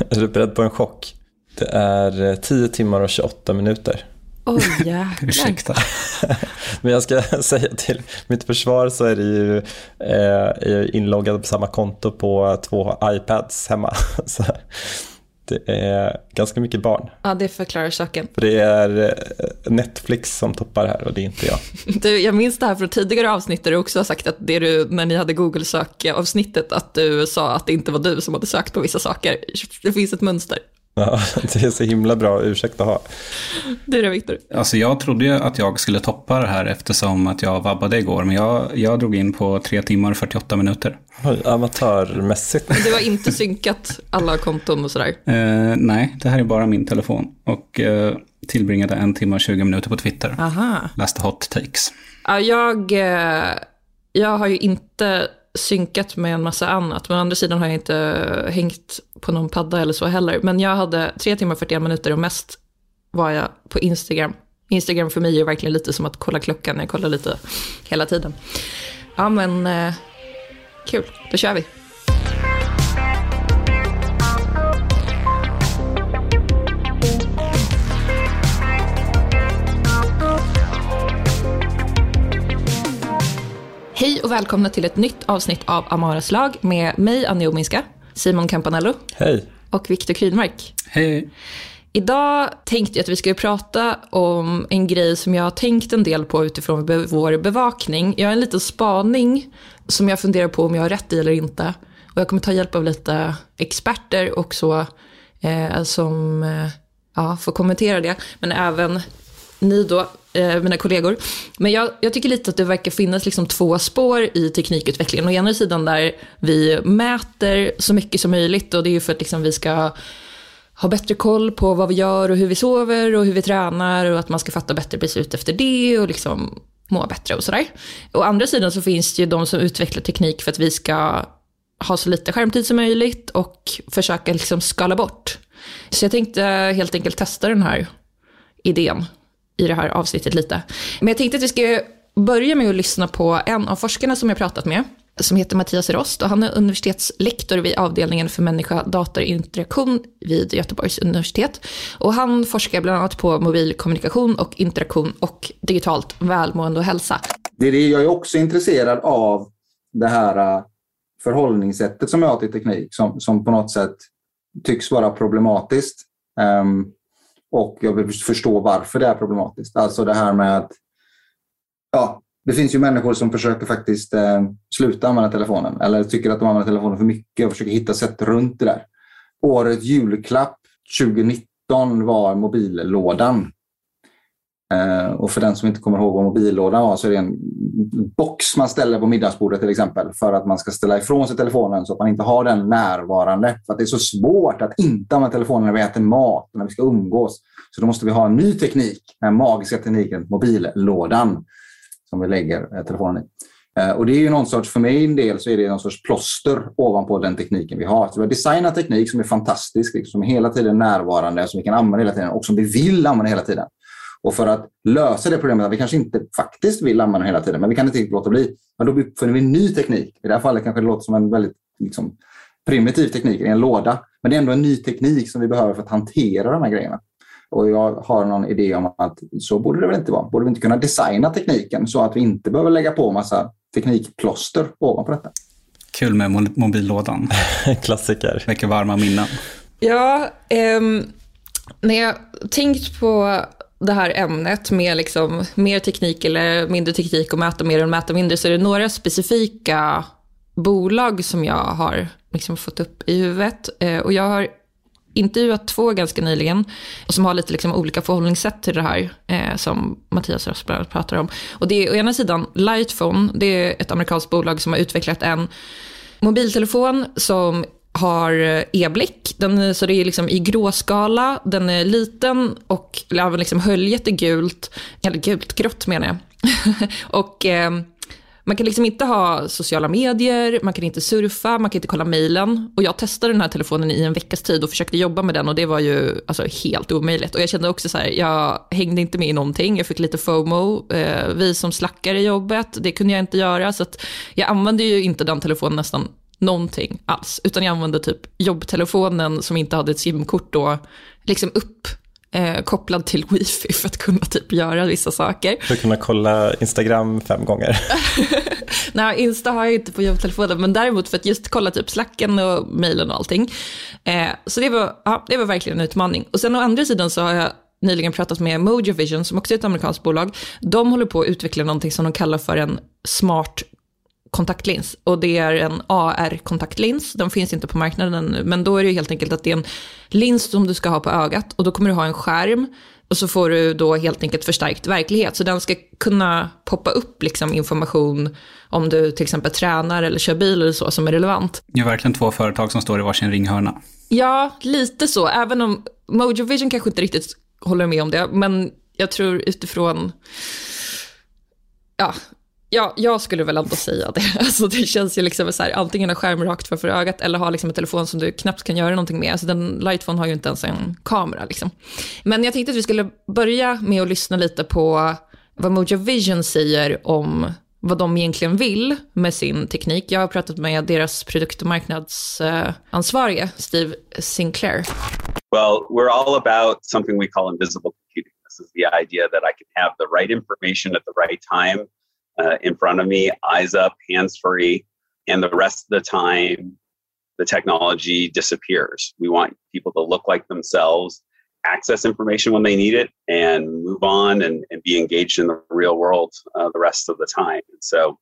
Är du beredd på en chock? Det är 10 timmar och 28 minuter. Oj, jäklar. Ursäkta. Men jag ska säga till mitt försvar så är det ju eh, är inloggad på samma konto på två iPads hemma. Så det är ganska mycket barn. Ja, det förklarar saken. För det är eh, Netflix som toppar här och det är inte jag. Du, jag minns det här från tidigare avsnitt där du också har sagt att det du, när ni hade Google-sökavsnittet, att du sa att det inte var du som hade sökt på vissa saker. Det finns ett mönster. Ja, det är så himla bra ursäkt att ha. Du då, Viktor? Alltså jag trodde ju att jag skulle toppa det här eftersom att jag vabbade igår. Men jag, jag drog in på 3 timmar och 48 minuter. Oj, amatörmässigt. Du har inte synkat alla konton och sådär? Eh, nej, det här är bara min telefon. Och eh, tillbringade en timme och 20 minuter på Twitter. Aha. Läste hot takes. Ja, jag, eh, jag har ju inte synkat med en massa annat, men å andra sidan har jag inte hängt på någon padda eller så heller. Men jag hade tre timmar och 41 minuter och mest var jag på Instagram. Instagram för mig är verkligen lite som att kolla klockan, jag kollar lite hela tiden. Ja, men eh, kul, då kör vi. Hej och välkomna till ett nytt avsnitt av Amaras lag med mig, Annie Ominska, Simon Campanello Hej. och Viktor Krydmark. Hej. Idag tänkte jag att vi skulle prata om en grej som jag har tänkt en del på utifrån vår bevakning. Jag har en liten spaning som jag funderar på om jag har rätt i eller inte. Och jag kommer ta hjälp av lite experter och så eh, som eh, ja, får kommentera det. Men även ni då, eh, mina kollegor. Men jag, jag tycker lite att det verkar finnas liksom två spår i teknikutvecklingen. Å ena sidan där vi mäter så mycket som möjligt och det är ju för att liksom vi ska ha bättre koll på vad vi gör och hur vi sover och hur vi tränar och att man ska fatta bättre beslut efter det och liksom må bättre och sådär. Å andra sidan så finns det ju de som utvecklar teknik för att vi ska ha så lite skärmtid som möjligt och försöka liksom skala bort. Så jag tänkte helt enkelt testa den här idén i det här avsnittet lite. Men jag tänkte att vi ska börja med att lyssna på en av forskarna som jag pratat med, som heter Mattias Rost och han är universitetslektor vid avdelningen för människa-datorinteraktion vid Göteborgs universitet. Och han forskar bland annat på mobilkommunikation och interaktion och digitalt välmående och hälsa. Det är det jag är också intresserad av det här äh, förhållningssättet som jag har till teknik som, som på något sätt tycks vara problematiskt. Um, och jag vill förstå varför det är problematiskt. Alltså det här med att ja, det finns ju människor som försöker faktiskt eh, sluta använda telefonen eller tycker att de använder telefonen för mycket och försöker hitta sätt runt det där. Årets julklapp 2019 var mobillådan. Eh, och för den som inte kommer ihåg vad mobillådan var så är det en box man ställer på middagsbordet till exempel för att man ska ställa ifrån sig telefonen så att man inte har den närvarande. För att det är så svårt att inte använda telefonen när vi äter mat när vi ska umgås. Så då måste vi ha en ny teknik, den magiska tekniken, mobillådan, som vi lägger eh, telefonen i. Eh, och det är ju någon sorts, för min del så är det någon sorts plåster ovanpå den tekniken vi har. Så vi har designat teknik som är fantastisk, som är hela tiden närvarande, som vi kan använda hela tiden och som vi vill använda hela tiden. Och för att lösa det problemet att vi kanske inte faktiskt vill använda hela tiden, men vi kan inte låta bli, men då uppfinner vi ny teknik. I det här fallet kanske det låter som en väldigt liksom, primitiv teknik i en låda, men det är ändå en ny teknik som vi behöver för att hantera de här grejerna. Och jag har någon idé om att så borde det väl inte vara. Borde vi inte kunna designa tekniken så att vi inte behöver lägga på massa teknikplåster ovanpå detta? Kul med mobillådan. Klassiker. Väcker varma minnen. Ja, ehm, när jag tänkt på det här ämnet med liksom mer teknik eller mindre teknik och mäta mer och mäta mindre så är det några specifika bolag som jag har liksom fått upp i huvudet. Eh, och jag har intervjuat två ganska nyligen som har lite liksom olika förhållningssätt till det här eh, som Mattias Rösberg pratar om. Och det är å ena sidan Lightphone, det är ett amerikanskt bolag som har utvecklat en mobiltelefon som har eh, e-blick, den, så det är liksom i gråskala, den är liten och även liksom höljet är gult, eller gult, grått menar jag. och eh, man kan liksom inte ha sociala medier, man kan inte surfa, man kan inte kolla mejlen. Och jag testade den här telefonen i en veckas tid och försökte jobba med den och det var ju alltså, helt omöjligt. Och jag kände också så här, jag hängde inte med i någonting, jag fick lite FOMO. Eh, vi som slackar i jobbet, det kunde jag inte göra. Så jag använde ju inte den telefonen nästan någonting alls, utan jag använde typ jobbtelefonen som inte hade ett simkort då, liksom upp eh, kopplad till wifi för att kunna typ göra vissa saker. För att kunna kolla Instagram fem gånger. Nej, Insta har jag inte på jobbtelefonen, men däremot för att just kolla typ slacken och mejlen och allting. Eh, så det var, ja, det var verkligen en utmaning. Och sen å andra sidan så har jag nyligen pratat med Mojo Vision, som också är ett amerikanskt bolag. De håller på att utveckla någonting som de kallar för en smart kontaktlins och det är en AR-kontaktlins. Den finns inte på marknaden nu, men då är det helt enkelt att det är en lins som du ska ha på ögat och då kommer du ha en skärm och så får du då helt enkelt förstärkt verklighet. Så den ska kunna poppa upp liksom information om du till exempel tränar eller kör bil eller så som är relevant. Det är verkligen två företag som står i varsin ringhörna. Ja, lite så. Även om Mojo Vision kanske inte riktigt håller med om det, men jag tror utifrån ja, Ja, jag skulle väl ändå säga det. Alltså det känns ju liksom så här, antingen en skärm rakt framför ögat eller ha liksom en telefon som du knappt kan göra någonting med. Alltså den Lightphone har ju inte ens en kamera. Liksom. Men jag tänkte att vi skulle börja med att lyssna lite på vad Mojo Vision säger om vad de egentligen vill med sin teknik. Jag har pratat med deras produkt och marknadsansvarige, Steve Sinclair. Well, we're all about something we call invisible computing. This is the idea that I can have the right information at the right time uh, in front of me, eyes up, hands free, and the rest of the time, the technology disappears. We want people to look like themselves, access information when they need it, and move on and, and be engaged in the real world uh, the rest of the time. And so,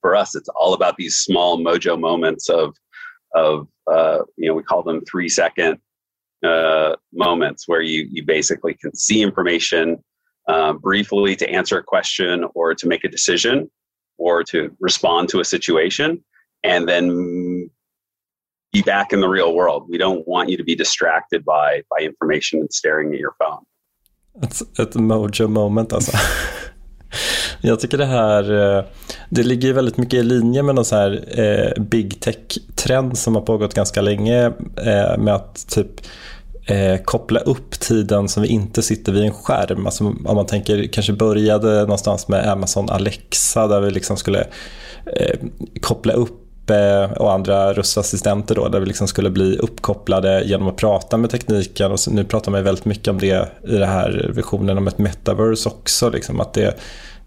for us, it's all about these small mojo moments of of uh, you know we call them three second uh, moments where you you basically can see information um, briefly to answer a question or to make a decision or to respond to a situation and then be back in the real world. We don't want you to be distracted by, by information and staring at your phone. It's ett mojo moment alltså. Jag tycker det här, eh, det ligger väldigt mycket i linje med någon så här eh, big tech-trend som har pågått ganska länge eh, med att typ eh, koppla upp tiden som vi inte sitter vid en skärm. Alltså, om man tänker, kanske började någonstans med Amazon Alexa där vi liksom skulle eh, koppla upp eh, och andra röstassistenter då, där vi liksom skulle bli uppkopplade genom att prata med tekniken. Och nu pratar man väldigt mycket om det i den här visionen om ett metaverse också. Liksom, att det,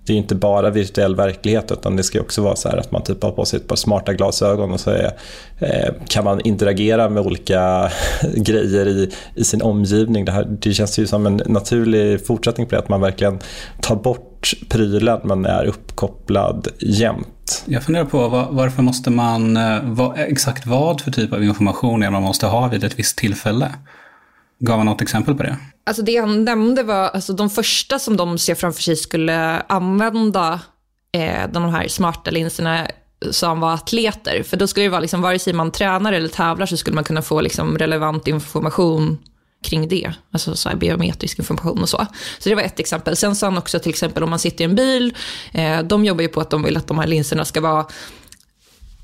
det är inte bara virtuell verklighet utan det ska också vara så att man typ har på sig ett par smarta glasögon och så är, eh, kan man interagera med olika grejer i, i sin omgivning. Det, här, det känns ju som en naturlig fortsättning på det att man verkligen tar bort prylen men är uppkopplad jämt. Jag funderar på var, varför måste man, eh, exakt vad för typ av information är man måste ha vid ett visst tillfälle? Gav han något exempel på det? Alltså det han nämnde var, alltså de första som de ser framför sig skulle använda eh, de här smarta linserna som var atleter. För då skulle det vara, liksom, vare sig man tränar eller tävlar så skulle man kunna få liksom, relevant information kring det. Alltså så här biometrisk information och så. Så det var ett exempel. Sen sa han också till exempel om man sitter i en bil, eh, de jobbar ju på att de vill att de här linserna ska vara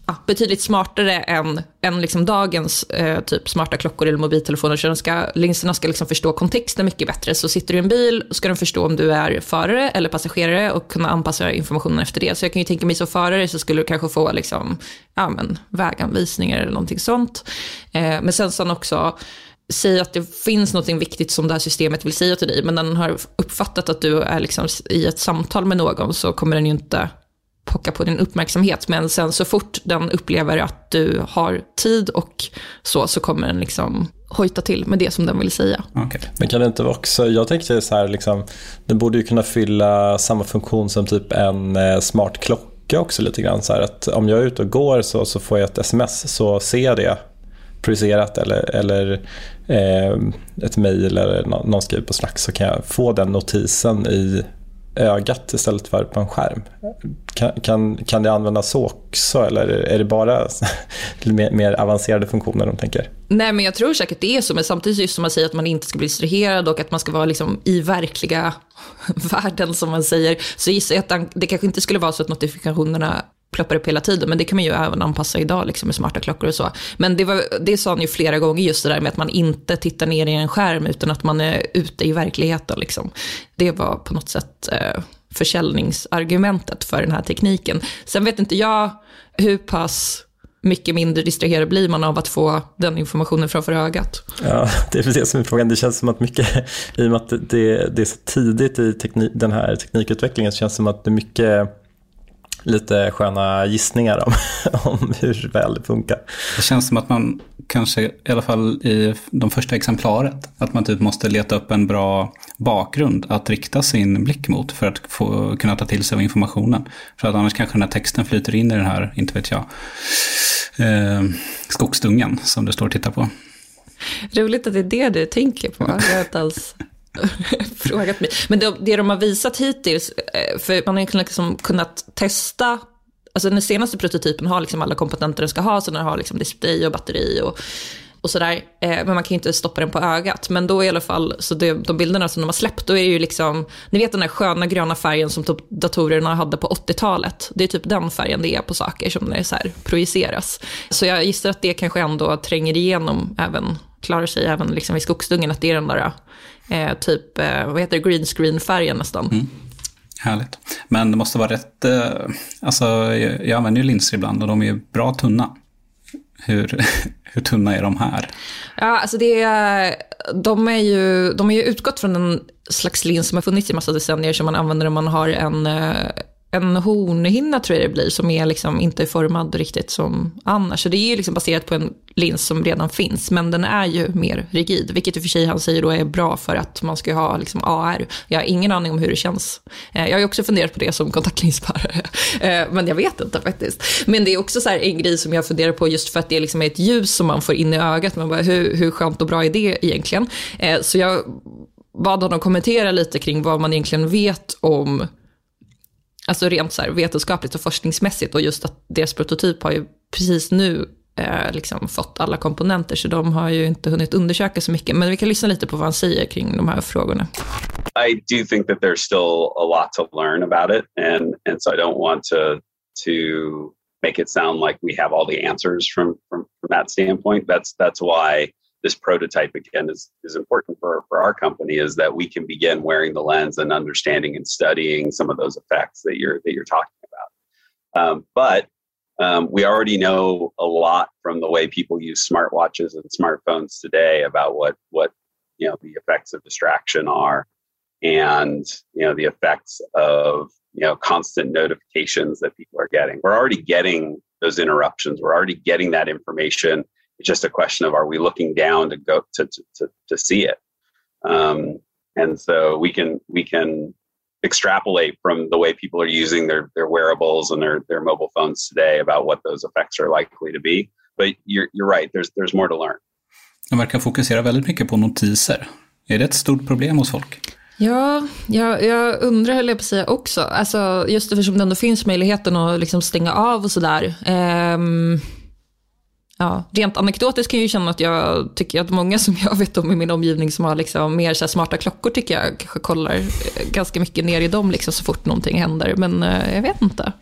ja, betydligt smartare än, än liksom dagens eh, typ smarta klockor eller mobiltelefoner. Så de ska, linserna ska liksom förstå kontexten mycket bättre. Så sitter du i en bil ska de förstå om du är förare eller passagerare och kunna anpassa informationen efter det. Så jag kan ju tänka mig som förare så skulle du kanske få liksom, ja, men, väganvisningar eller någonting sånt. Eh, men sen så också säga att det finns något viktigt som det här systemet vill säga till dig, men när den har uppfattat att du är liksom i ett samtal med någon så kommer den ju inte pocka på din uppmärksamhet. Men sen så fort den upplever att du har tid och så, så kommer den liksom hojta till med det som den vill säga. Okay. Men kan det inte också, jag tänkte så här, liksom, den borde ju kunna fylla samma funktion som typ en eh, smart klocka också lite grann. Så här, att om jag är ute och går så, så får jag ett sms så ser jag det projicerat eller, eller eh, ett mejl eller någon skriver på Slack så kan jag få den notisen i ögat istället för på en skärm. Kan, kan, kan det användas så också eller är det bara mer, mer avancerade funktioner de tänker? Nej men jag tror säkert det är så, men samtidigt just som man säger att man inte ska bli distraherad och att man ska vara liksom i verkliga världen som man säger, så gissar jag att det kanske inte skulle vara så att notifikationerna ploppar upp hela tiden, men det kan man ju även anpassa idag liksom, med smarta klockor och så. Men det, var, det sa han ju flera gånger, just det där med att man inte tittar ner i en skärm, utan att man är ute i verkligheten. Liksom. Det var på något sätt eh, försäljningsargumentet för den här tekniken. Sen vet inte jag hur pass mycket mindre distraherad blir man av att få den informationen framför ögat. Ja, det är precis det som är frågan. Det känns som att mycket, i och med att det, det är så tidigt i teknik, den här teknikutvecklingen, så känns det som att det är mycket lite sköna gissningar om, om hur väl det funkar. Det känns som att man kanske, i alla fall i de första exemplaret, att man typ måste leta upp en bra bakgrund att rikta sin blick mot för att få, kunna ta till sig av informationen. För att annars kanske den här texten flyter in i den här, inte vet jag, eh, skogsdungen som det står att titta på. Roligt att det är det du tänker på. Jag har inte alls frågat mig. Men det, det de har visat hittills, eh, för man har liksom kunnat testa Alltså den senaste prototypen har liksom alla komponenter den ska ha, så den har liksom display och batteri och, och sådär. Eh, men man kan ju inte stoppa den på ögat. Men då i alla fall, så det, de bilderna som de har släppt, då är det ju liksom, ni vet den där sköna gröna färgen som typ datorerna hade på 80-talet. Det är typ den färgen det är på saker som det så här projiceras. Så jag gissar att det kanske ändå tränger igenom även, klarar sig även liksom i skogsdungen, att det är den där eh, typ, eh, vad heter det, green screen-färgen nästan. Mm. Härligt. Men det måste vara rätt, eh, alltså jag, jag använder ju linser ibland och de är bra tunna. Hur, hur tunna är de här? Ja, alltså det är, de, är ju, de är ju utgått från en slags lins som har funnits i massa decennier som man använder om man har en eh, en hornhinna tror jag det blir, som är liksom inte formad riktigt som annars. Så det är ju liksom baserat på en lins som redan finns, men den är ju mer rigid, vilket i och för sig han säger då är bra för att man ska ha liksom AR. Jag har ingen aning om hur det känns. Eh, jag har ju också funderat på det som kontaktlinsbärare, eh, men jag vet inte faktiskt. Men det är också så en grej som jag funderar på just för att det liksom är ett ljus som man får in i ögat. Man bara, hur, hur skönt och bra är det egentligen? Eh, så jag bad honom kommentera lite kring vad man egentligen vet om Alltså rent så vetenskapligt och forskningsmässigt och just att deras prototyp har ju precis nu eh, liksom fått alla komponenter så de har ju inte hunnit undersöka så mycket. Men vi kan lyssna lite på vad han säger kring de här frågorna. I do think that there's still a lot to learn about it and, and so I don't want to, to make it sound like we have all the answers from, from, from that standpoint. That's, that's why this prototype again is, is important for, for our company is that we can begin wearing the lens and understanding and studying some of those effects that you're that you're talking about. Um, but um, we already know a lot from the way people use smartwatches and smartphones today about what what you know the effects of distraction are, and you know the effects of you know constant notifications that people are getting. We're already getting those interruptions. We're already getting that information it's just a question of are we looking down to go to to, to, to see it um, and so we can we can extrapolate from the way people are using their their wearables and their their mobile phones today about what those effects are likely to be but you're, you're right there's there's more to learn De verkar fokusera väldigt mycket på notiser. Är det ett stort problem hos folk? Ja, jag, jag undrar höll jag på att säga också. Alltså, just eftersom det ändå finns möjligheten att liksom stänga av och sådär. Um, Ja, rent anekdotiskt kan jag ju känna att jag tycker att många som jag vet om i min omgivning som har liksom mer så smarta klockor tycker jag kanske kollar eh, ganska mycket ner i dem liksom så fort någonting händer. Men eh, jag vet inte.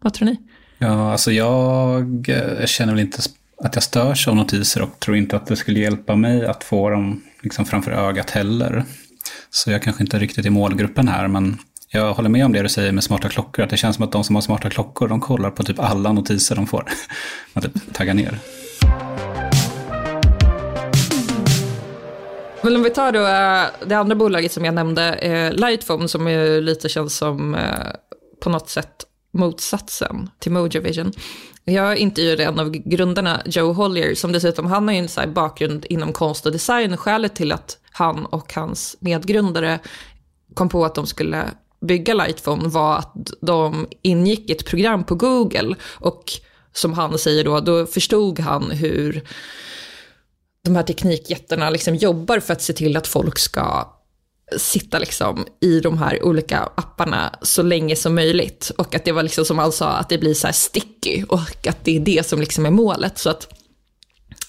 Vad tror ni? Ja, alltså jag eh, känner väl inte att jag störs av notiser och tror inte att det skulle hjälpa mig att få dem liksom framför ögat heller. Så jag kanske inte riktigt är målgruppen här, men jag håller med om det du säger med smarta klockor, att det känns som att de som har smarta klockor, de kollar på typ alla notiser de får. Man typ taggar ner. Men om vi tar då eh, det andra bolaget som jag nämnde, eh, Lightphone, som ju lite känns som eh, på något sätt motsatsen till Mojovision. Jag intervjuade en av grundarna, Joe Hollier, som dessutom, han har ju en så bakgrund inom konst och design. Skälet till att han och hans medgrundare kom på att de skulle bygga Lightphone var att de ingick ett program på Google och som han säger då, då förstod han hur de här teknikjättarna liksom jobbar för att se till att folk ska sitta liksom i de här olika apparna så länge som möjligt. Och att det var liksom som han sa, att det blir så här sticky och att det är det som liksom är målet. Så att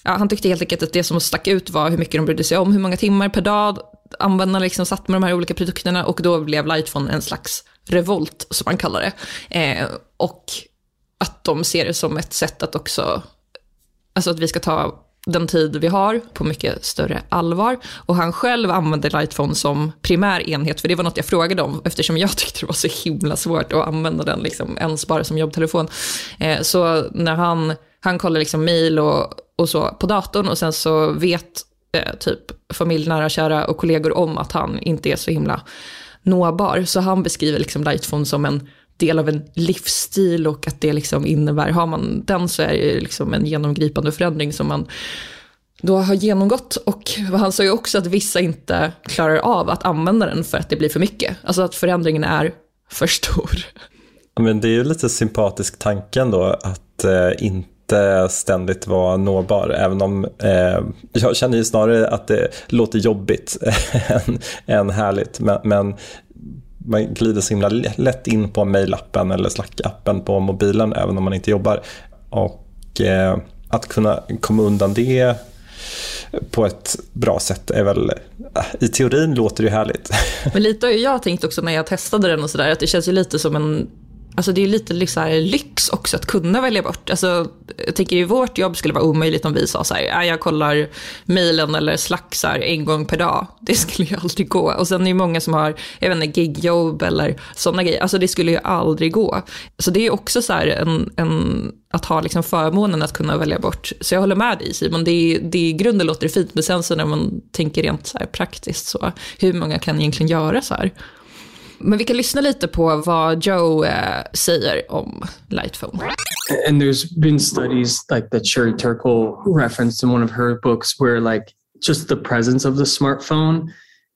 ja, han tyckte helt enkelt att det som stack ut var hur mycket de brydde sig om, hur många timmar per dag användarna liksom satt med de här olika produkterna och då blev Lightphone en slags revolt, som man kallar det. Eh, och att de ser det som ett sätt att också, alltså att vi ska ta den tid vi har på mycket större allvar. Och han själv använde Lightphone som primär enhet, för det var något jag frågade om, eftersom jag tyckte det var så himla svårt att använda den liksom, ens bara som jobbtelefon. Eh, så när han, han kollar liksom mail och, och så på datorn och sen så vet eh, typ familj, nära, kära och kollegor om att han inte är så himla nåbar. Så han beskriver liksom Lightphone som en del av en livsstil och att det liksom innebär, har man den så är det liksom en genomgripande förändring som man då har genomgått. Och han sa ju också att vissa inte klarar av att använda den för att det blir för mycket. Alltså att förändringen är för stor. Men det är ju lite sympatisk tanken då att eh, inte ständigt vara nåbar, även om eh, jag känner ju snarare att det låter jobbigt än, än härligt. Men, men man glider så himla lätt in på mejlappen eller Slack-appen på mobilen även om man inte jobbar. Och eh, att kunna komma undan det på ett bra sätt är väl, eh, i teorin låter det härligt. Men lite har jag tänkt också när jag testade den och sådär, att det känns ju lite som en Alltså det är lite liksom lyx också att kunna välja bort. Alltså, jag tänker i vårt jobb skulle det vara omöjligt om vi sa så här, jag kollar mejlen eller slacksar en gång per dag. Det skulle ju aldrig gå. Och sen är det många som har, jag vet inte, gigjobb eller sådana grejer. Alltså det skulle ju aldrig gå. Så det är också så här en, en att ha liksom förmånen att kunna välja bort. Så jag håller med dig Simon, det är, det är, i grunden låter det fint, men sen så när man tänker rent så praktiskt så, hur många kan egentligen göra så här? Men vi kan lyssna lite på vad Joe uh, säger om Lightphone. And there's been studies like that Sherry Turkle referenced in one of her books where like just the presence of the smartphone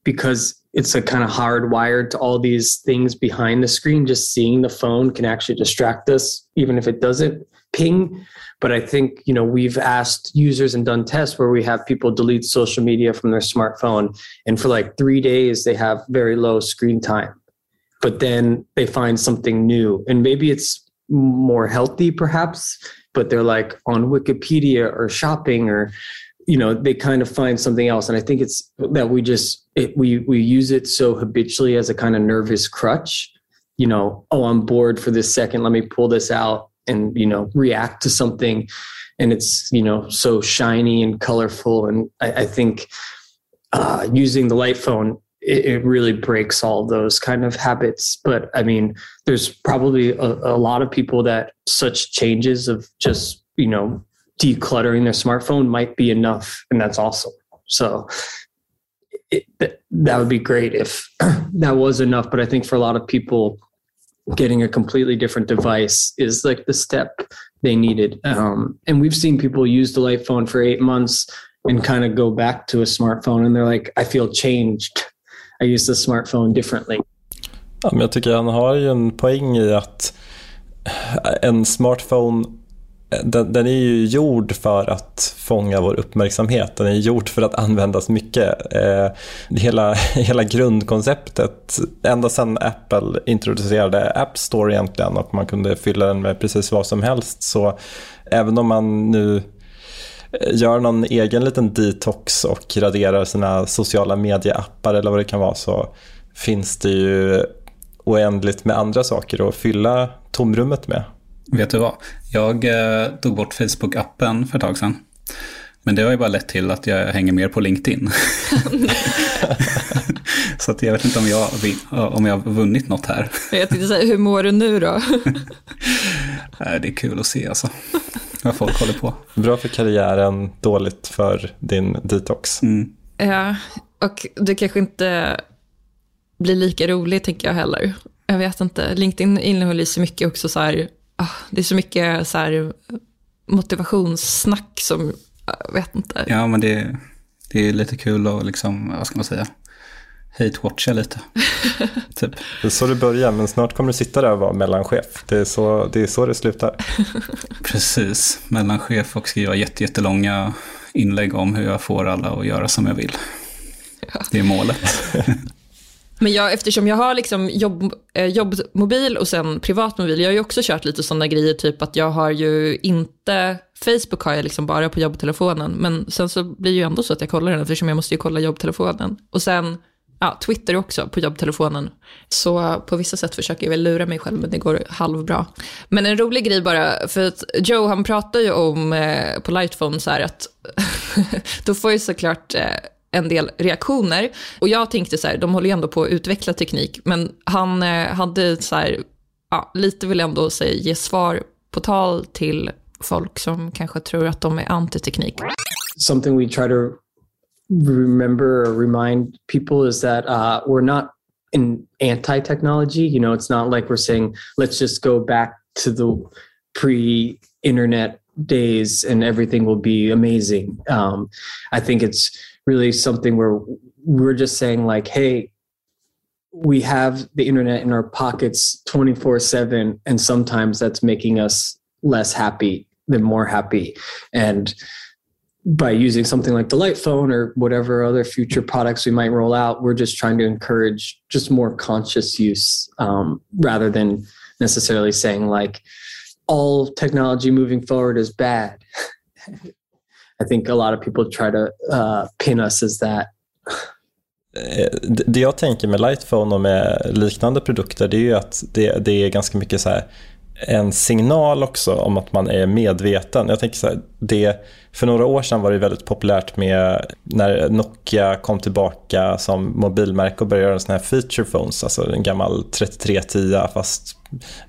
because it's a kind of hardwired to all these things behind the screen just seeing the phone can actually distract us even if it doesn't ping but i think you know we've asked users and done tests where we have people delete social media from their smartphone and for like 3 days they have very low screen time but then they find something new. And maybe it's more healthy perhaps but they're like on wikipedia or shopping or you know they kind of find something else. And i think it's that we just it, we we use it so habitually as a kind of nervous crutch you know oh i'm bored for this second let me pull this out and you know react to something. And it's you know so shiny and colorful. And i, I think uh, using the light phone it, it, really breaks all those kind of habits. But I mean, there's probably a, a lot of people that such changes of just, you know, decluttering their smartphone might be enough. And that's awesome. So it, that would be great if that was enough. But I think for a lot of people, getting a completely different device is like the step they needed. Um, and we've seen people use the light phone for eight months and kind of go back to a smartphone and they're like, I feel changed I use the smartphone differently. Ja, men jag tycker han har ju en poäng i att eh, en smartphone eh, den, den, är ju gjord för att fånga vår uppmärksamhet. Den är gjord för att användas mycket. Eh, hela, hela grundkonceptet, ända sedan Apple introducerade App Store egentligen och man kunde fylla den med precis vad som helst. Så även om man nu gör någon egen liten detox och raderar sina sociala medieappar eller vad det kan vara så finns det ju oändligt med andra saker att fylla tomrummet med. Vet du vad? Jag eh, tog bort Facebook-appen för ett tag sedan. Men det har ju bara lett till att jag hänger mer på LinkedIn. så att jag vet inte om jag, om jag har vunnit något här. Jag tänkte säga, hur mår du nu då? det är kul att se alltså. Vad folk håller på. Bra för karriären, dåligt för din detox. Mm. Ja, och du kanske inte blir lika rolig tänker jag heller. Jag vet inte, LinkedIn innehåller så mycket också så här, ah, det är så mycket så här motivationssnack som jag vet inte. Ja, men det, det är lite kul att liksom, vad ska man säga, hate-watcha lite. typ. Det är så det börjar, men snart kommer du sitta där och vara mellanchef. Det är så det, är så det slutar. Precis, mellanchef och skriva jättelånga inlägg om hur jag får alla att göra som jag vill. Ja. Det är målet. Men jag, eftersom jag har liksom jobb, eh, jobbmobil och sen privatmobil, jag har ju också kört lite sådana grejer, typ att jag har ju inte, Facebook har jag liksom bara på jobbtelefonen, men sen så blir det ju ändå så att jag kollar den, eftersom jag måste ju kolla jobbtelefonen. Och sen, ja, Twitter också på jobbtelefonen. Så på vissa sätt försöker jag väl lura mig själv, men det går halvbra. Men en rolig grej bara, för att Joe han pratar ju om eh, på Lightphone så här att, då får ju såklart eh, en del reaktioner. Och jag tänkte så här, de håller ju ändå på att utveckla teknik, men han eh, hade så här, ja, lite vill ändå säga, ge svar på tal till folk som kanske tror att de är antiteknik. Something we try to remember or remind people is that uh, we're not in anti-technology. You know, it's not like we're saying, let's just go back to the pre-internet days and everything will be amazing. Um, I think it's really something where we're just saying like hey we have the internet in our pockets 24 7 and sometimes that's making us less happy than more happy and by using something like the light phone or whatever other future products we might roll out we're just trying to encourage just more conscious use um, rather than necessarily saying like all technology moving forward is bad I think a lot of people try to uh, pin us as that. Eh, det jag tänker med Lightphone och med liknande produkter det är ju att det, det är ganska mycket så här en signal också om att man är medveten. Jag tänker så här, det, för några år sedan var det väldigt populärt med när Nokia kom tillbaka som mobilmärke och började göra sådana här feature phones, alltså en gammal 3310 fast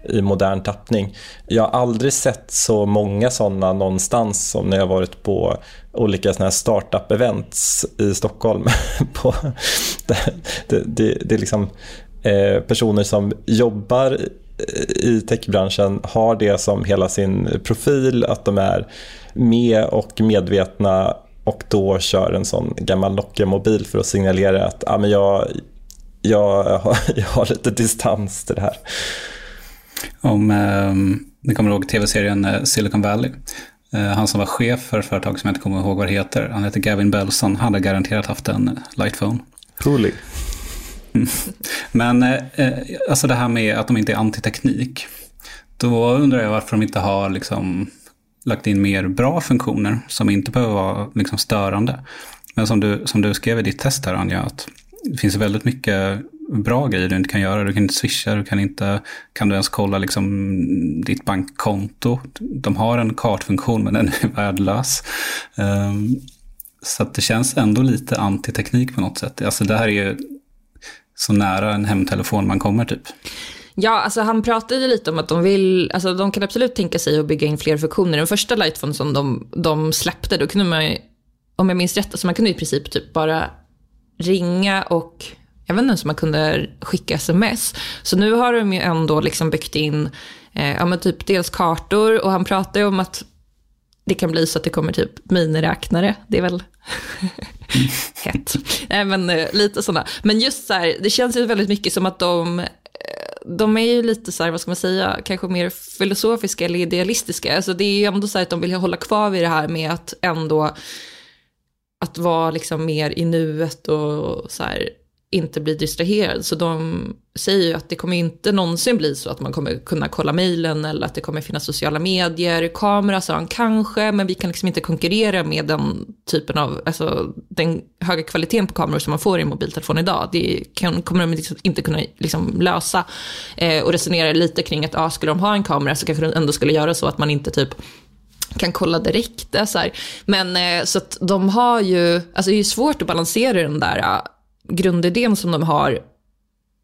i modern tappning. Jag har aldrig sett så många sådana någonstans som när jag varit på olika såna här startup-events i Stockholm. på, det, det, det, det är liksom eh, personer som jobbar i techbranschen har det som hela sin profil, att de är med och medvetna och då kör en sån gammal Nokia-mobil för att signalera att ah, men jag, jag, har, jag har lite distans till det här. Om eh, ni kommer ihåg tv-serien eh, Silicon Valley. Eh, han som var chef för ett företag som jag inte kommer ihåg vad det heter, han heter Gavin Belson, han hade garanterat haft en Lightphone. Truly. Men eh, alltså det här med att de inte är antiteknik. Då undrar jag varför de inte har liksom lagt in mer bra funktioner som inte behöver vara liksom störande. Men som du, som du skrev i ditt test här Anja, att det finns väldigt mycket bra grejer du inte kan göra. Du kan inte swisha, du kan inte, kan du ens kolla liksom ditt bankkonto. De har en kartfunktion men den är värdelös. Um, så att det känns ändå lite antiteknik på något sätt. Alltså det här är ju så nära en hemtelefon man kommer typ. Ja, alltså han pratade lite om att de vill, alltså de kan absolut tänka sig att bygga in fler funktioner. Den första Lightphone som de, de släppte, då kunde man om jag minns rätt, alltså man kunde i princip typ bara ringa och jag vet inte ens om man kunde skicka sms. Så nu har de ju ändå liksom byggt in, eh, ja men typ dels kartor och han pratade ju om att det kan bli så att det kommer typ miniräknare. Det är väl hett. Nej men eh, lite sådana. Men just så här, det känns ju väldigt mycket som att de, eh, de är ju lite så här, vad ska man säga, kanske mer filosofiska eller idealistiska. Alltså det är ju ändå så här att de vill hålla kvar vid det här med att ändå, att vara liksom mer i nuet och så här, inte bli distraherad. Så de säger ju att det kommer inte någonsin bli så att man kommer kunna kolla mejlen eller att det kommer finnas sociala medier. Kamera sa han kanske, men vi kan liksom inte konkurrera med den typen av, alltså den höga kvaliteten på kameror som man får i en mobiltelefon idag. Det kan, kommer de liksom inte kunna liksom lösa. Eh, och resonera lite kring att ah, skulle de ha en kamera så kanske de ändå skulle göra så att man inte typ kan kolla direkt. Så här. Men eh, så att de har ju, alltså det är ju svårt att balansera den där grundidén som de har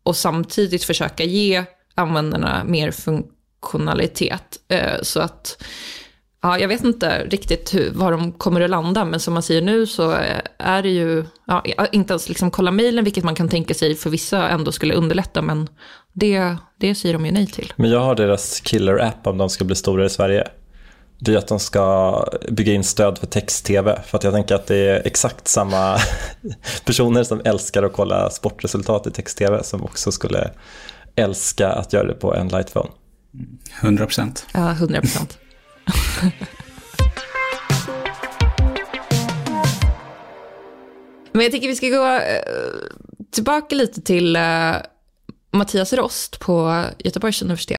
och samtidigt försöka ge användarna mer funktionalitet. Eh, så att, ja, jag vet inte riktigt hur, var de kommer att landa, men som man säger nu så eh, är det ju, ja, eh, inte ens liksom kolla mejlen, vilket man kan tänka sig för vissa ändå skulle underlätta, men det, det säger de ju nej till. Men jag har deras killer-app om de ska bli stora i Sverige det är att de ska bygga in stöd för text-tv. För att jag tänker att det är exakt samma personer som älskar att kolla sportresultat i text-tv som också skulle älska att göra det på en lightphone. 100 procent. Ja, 100 procent. Men jag tycker vi ska gå eh, tillbaka lite till uh, Mattias Rost på Göteborgs universitet.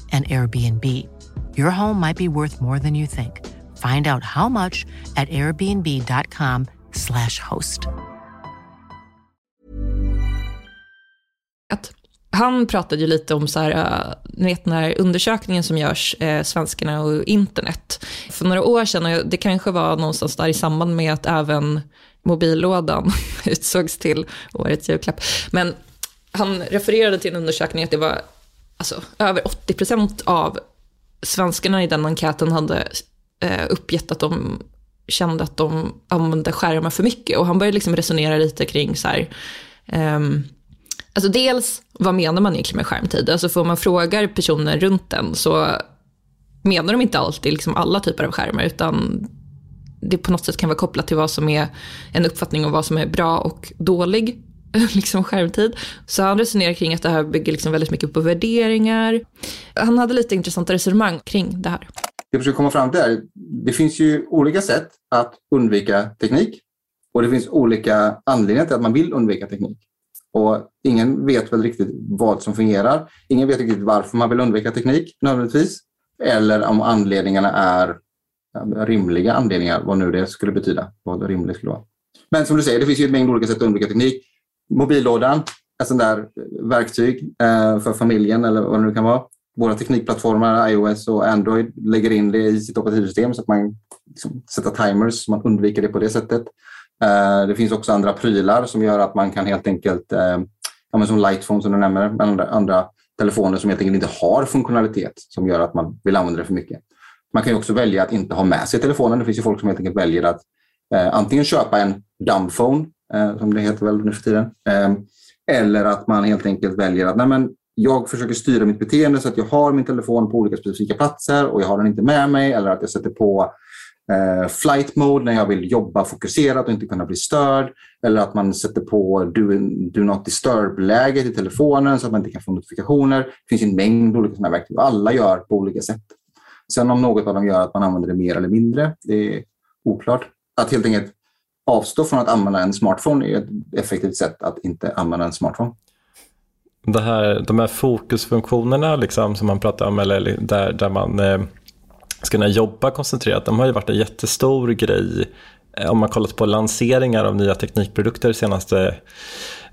and Airbnb. Your home might be worth more than you think. Find out how much at airbnb.com slash host. Han pratade ju lite om så här, äh, ni vet den här undersökningen som görs, eh, svenskarna och internet. För några år sedan, och det kanske var någonstans där i samband med att även mobillådan utsågs till årets julklapp. Men han refererade till en undersökning att det var alltså, över 80 procent av svenskarna i den enkäten hade eh, uppgett att de kände att de använde skärmar för mycket. Och han började liksom resonera lite kring så här, um, alltså dels vad menar man egentligen med skärmtid? Alltså får man frågar personer runt den så menar de inte alltid liksom alla typer av skärmar, utan det på något sätt kan vara kopplat till vad som är en uppfattning om vad som är bra och dålig liksom skärmtid. Så han resonerar kring att det här bygger liksom väldigt mycket på värderingar. Han hade lite intressanta resonemang kring det här. jag försöker komma fram till är, det finns ju olika sätt att undvika teknik och det finns olika anledningar till att man vill undvika teknik. Och ingen vet väl riktigt vad som fungerar. Ingen vet riktigt varför man vill undvika teknik nödvändigtvis. Eller om anledningarna är rimliga anledningar, vad nu det skulle betyda. Vad rimligt skulle vara. Men som du säger, det finns ju en mängd olika sätt att undvika teknik. Mobillådan, ett sånt där eh, verktyg eh, för familjen eller vad det nu kan vara. Våra teknikplattformar, iOS och Android, lägger in det i sitt operativsystem så att man liksom sätter timers så man undviker det på det sättet. Eh, det finns också andra prylar som gör att man kan helt enkelt, ja, som Lightphone som du nämner, men andra, andra telefoner som helt enkelt inte har funktionalitet som gör att man vill använda det för mycket. Man kan också välja att inte ha med sig telefonen. Det finns ju folk som helt enkelt väljer att eh, antingen köpa en dumbphone, Eh, som det heter väl nu för tiden, ehm, eller att man helt enkelt väljer att nej men, jag försöker styra mitt beteende så att jag har min telefon på olika specifika platser och jag har den inte med mig eller att jag sätter på eh, flight mode när jag vill jobba fokuserat och inte kunna bli störd. Eller att man sätter på do, do not disturb-läget i telefonen så att man inte kan få notifikationer. Det finns en mängd olika sådana verktyg och alla gör på olika sätt. Sen om något av dem gör att man använder det mer eller mindre, det är oklart. Att helt enkelt avstå från att använda en smartphone är ett effektivt sätt att inte använda en smartphone. Det här, de här fokusfunktionerna liksom, som man pratar om, eller där, där man eh, ska kunna jobba koncentrerat, de har ju varit en jättestor grej eh, om man kollat på lanseringar av nya teknikprodukter senaste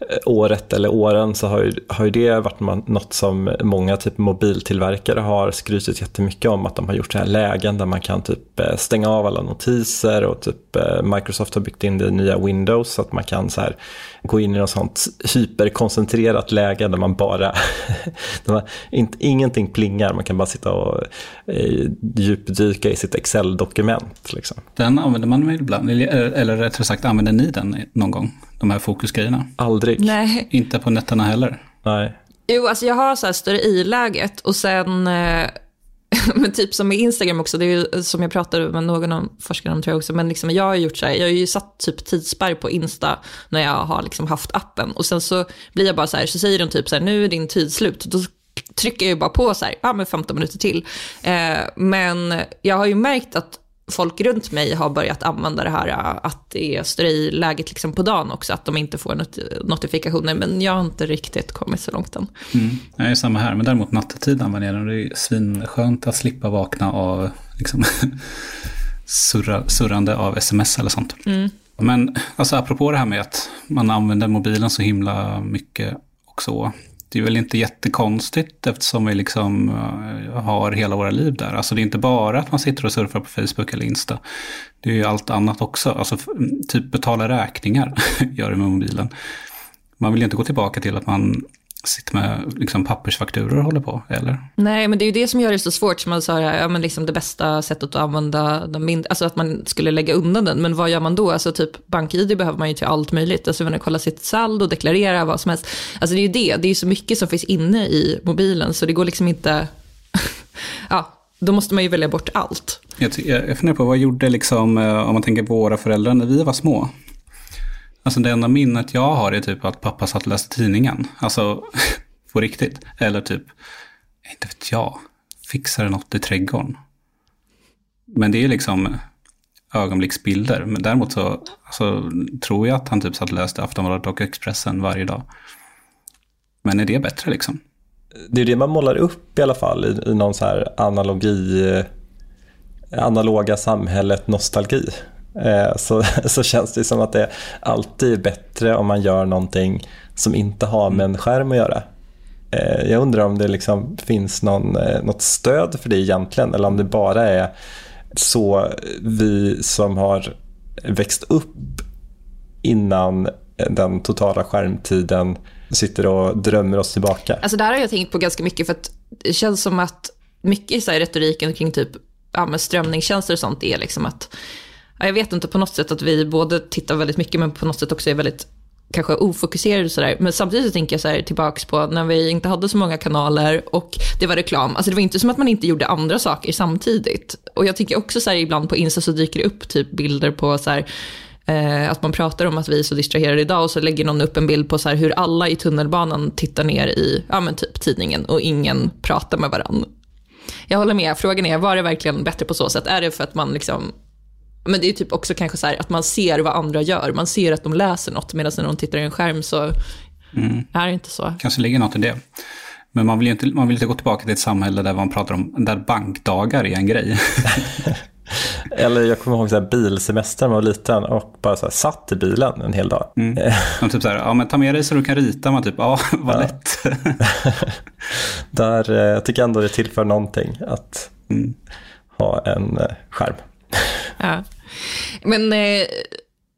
Eh, året eller åren så har ju, har ju det varit något som många typ mobiltillverkare har skrytit jättemycket om att de har gjort så här lägen där man kan typ eh, stänga av alla notiser och typ eh, Microsoft har byggt in det i nya Windows så att man kan så här gå in i något sånt hyperkoncentrerat läge där man bara, där man, inte, ingenting plingar, man kan bara sitta och eh, djupdyka i sitt Excel-dokument. Liksom. Den använder man väl ibland, eller rättare sagt använder ni den någon gång? De här fokusgrejerna? Aldrig. Nej. Inte på nätterna heller? Nej. Jo, alltså jag har så här större i-läget och sen eh, men typ som med Instagram också, det är ju eh, som jag pratade med någon av forskarna om tror jag också, men liksom jag har gjort så här, jag har ju satt typ tidsspärr på Insta när jag har liksom haft appen och sen så blir jag bara så här, så säger de typ så här, nu är din tid slut, då trycker jag ju bara på så här, ja men 15 minuter till. Eh, men jag har ju märkt att folk runt mig har börjat använda det här att det är ströjläget liksom på dagen också, att de inte får not notifikationer. Men jag har inte riktigt kommit så långt än. Mm. Jag är samma här, men däremot nattetid använder jag den. Det är svinskönt att slippa vakna av liksom, surra, surrande av sms eller sånt. Mm. Men alltså, apropå det här med att man använder mobilen så himla mycket och så det är väl inte jättekonstigt eftersom vi liksom eh, har hela våra liv där. Alltså det är inte bara att man sitter och surfar på Facebook eller Insta. Det är ju allt annat också. Alltså typ betala räkningar gör det med mobilen. Man vill ju inte gå tillbaka till att man sitter med liksom pappersfakturor och håller på, eller? Nej, men det är ju det som gör det så svårt, som man sa, ja, men liksom det bästa sättet att använda den mindre, alltså att man skulle lägga undan den, men vad gör man då? Alltså typ BankID behöver man ju till allt möjligt, alltså man kolla sitt saldo, deklarera, vad som helst. Alltså det är ju det, det är ju så mycket som finns inne i mobilen, så det går liksom inte, ja, då måste man ju välja bort allt. Jag, jag funderar på, vad gjorde liksom, eh, om man tänker på våra föräldrar när vi var små? Alltså det enda minnet jag har är typ att pappa satt och läste tidningen. Alltså på riktigt. Eller typ, inte vet jag, fixade något i trädgården. Men det är liksom ögonblicksbilder. Men däremot så alltså, tror jag att han typ satt och läste Aftonbladet och Expressen varje dag. Men är det bättre liksom? Det är det man målar upp i alla fall i, i någon så här analogi, eh, analoga samhället nostalgi. Eh, så, så känns det som att det alltid är bättre om man gör någonting som inte har med en skärm att göra. Eh, jag undrar om det liksom finns någon, eh, något stöd för det egentligen eller om det bara är så vi som har växt upp innan den totala skärmtiden sitter och drömmer oss tillbaka. Alltså det här har jag tänkt på ganska mycket för att det känns som att mycket i retoriken kring typ ja, strömningstjänster och sånt är liksom att jag vet inte, på något sätt att vi både tittar väldigt mycket men på något sätt också är väldigt kanske ofokuserade och sådär. Men samtidigt så tänker jag så här tillbaks på när vi inte hade så många kanaler och det var reklam. Alltså det var inte som att man inte gjorde andra saker samtidigt. Och jag tycker också så här ibland på Insta så dyker det upp typ bilder på så här eh, att man pratar om att vi är så distraherade idag och så lägger någon upp en bild på så här hur alla i tunnelbanan tittar ner i, ja men typ tidningen och ingen pratar med varandra. Jag håller med. Frågan är, var det verkligen bättre på så sätt? Är det för att man liksom men det är typ också kanske så här att man ser vad andra gör. Man ser att de läser något, medan när de tittar i en skärm så mm. är det inte så. Kanske ligger något i det. Men man vill ju inte, man vill inte gå tillbaka till ett samhälle där man pratar om, där bankdagar är en grej. Eller jag kommer ihåg så här bilsemester när man var liten och bara så här, satt i bilen en hel dag. Mm. typ så här, ja men ta med dig så du kan rita. Man typ, ja vad ja. lätt. Där, eh, jag tycker ändå det tillför någonting att mm. ha en eh, skärm. Ja. Men eh,